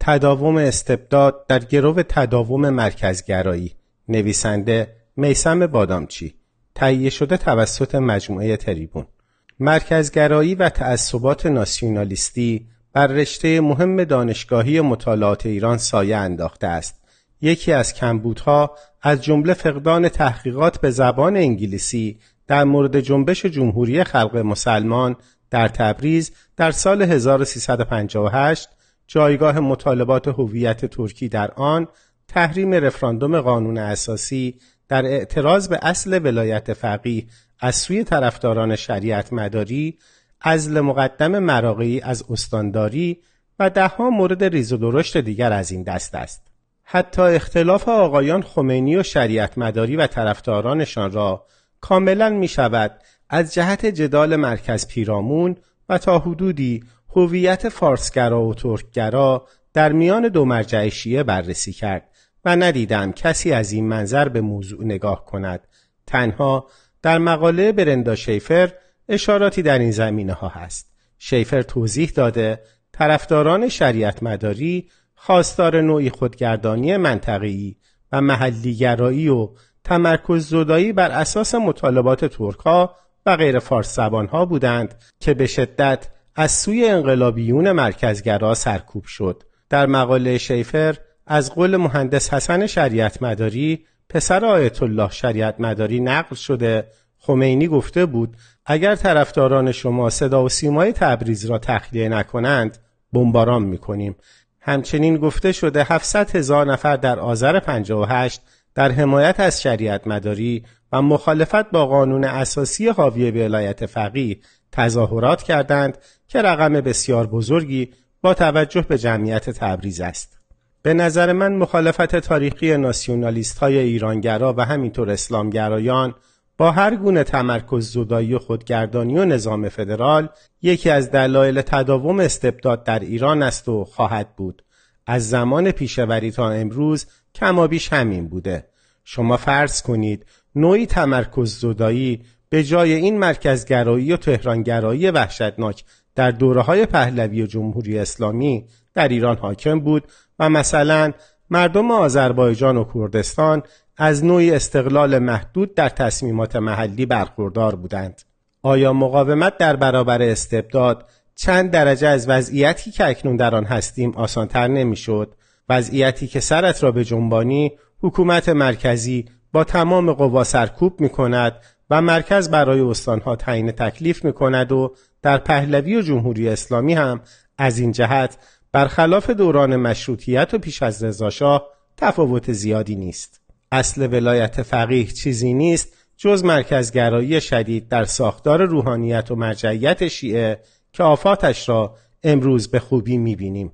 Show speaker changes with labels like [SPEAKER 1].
[SPEAKER 1] تداوم استبداد در گرو تداوم مرکزگرایی. نویسنده میسم بادامچی. تهیه شده توسط مجموعه تریبون. مرکزگرایی و تعصبات ناسیونالیستی بر رشته مهم دانشگاهی مطالعات ایران سایه انداخته است. یکی از کمبودها از جمله فقدان تحقیقات به زبان انگلیسی در مورد جنبش جمهوری خلق مسلمان در تبریز در سال 1358 جایگاه مطالبات هویت ترکی در آن تحریم رفراندوم قانون اساسی در اعتراض به اصل ولایت فقیه از سوی طرفداران شریعت مداری ازل مقدم مراقعی از استانداری و دهها مورد ریز و درشت دیگر از این دست است. حتی اختلاف آقایان خمینی و شریعت مداری و طرفدارانشان را کاملا می شود از جهت جدال مرکز پیرامون و تا حدودی هویت فارسگرا و ترکگرا در میان دو مرجع شیعه بررسی کرد و ندیدم کسی از این منظر به موضوع نگاه کند. تنها در مقاله برندا شیفر اشاراتی در این زمینه ها هست. شیفر توضیح داده طرفداران شریعت مداری خواستار نوعی خودگردانی منطقی و محلیگرایی و تمرکز زدایی بر اساس مطالبات ترکها و غیر فارس ها بودند که به شدت از سوی انقلابیون مرکزگرا سرکوب شد. در مقاله شیفر از قول مهندس حسن شریعت مداری پسر آیت الله شریعت مداری نقل شده. خمینی گفته بود اگر طرفداران شما صدا و سیمای تبریز را تخلیه نکنند بمباران می‌کنیم. همچنین گفته شده 700 هزار نفر در آذر 58 در حمایت از شریعت مداری و مخالفت با قانون اساسی حاوی ولایت فقیه تظاهرات کردند که رقم بسیار بزرگی با توجه به جمعیت تبریز است. به نظر من مخالفت تاریخی ناسیونالیست های ایرانگرا و همینطور اسلامگرایان با هر گونه تمرکز زدایی و خودگردانی و نظام فدرال یکی از دلایل تداوم استبداد در ایران است و خواهد بود. از زمان پیشوری تا امروز کمابیش همین بوده. شما فرض کنید نوعی تمرکز زدایی به جای این مرکزگرایی و تهرانگرایی وحشتناک در دوره های پهلوی و جمهوری اسلامی در ایران حاکم بود و مثلا مردم آذربایجان و کردستان از نوعی استقلال محدود در تصمیمات محلی برخوردار بودند. آیا مقاومت در برابر استبداد چند درجه از وضعیتی که اکنون در آن هستیم آسانتر نمی‌شد وضعیتی که سرت را به جنبانی حکومت مرکزی با تمام قوا سرکوب می کند و مرکز برای استانها تعیین تکلیف می کند و در پهلوی و جمهوری اسلامی هم از این جهت برخلاف دوران مشروطیت و پیش از رضاشاه تفاوت زیادی نیست. اصل ولایت فقیه چیزی نیست جز مرکزگرایی شدید در ساختار روحانیت و مرجعیت شیعه که آفاتش را امروز به خوبی می‌بینیم.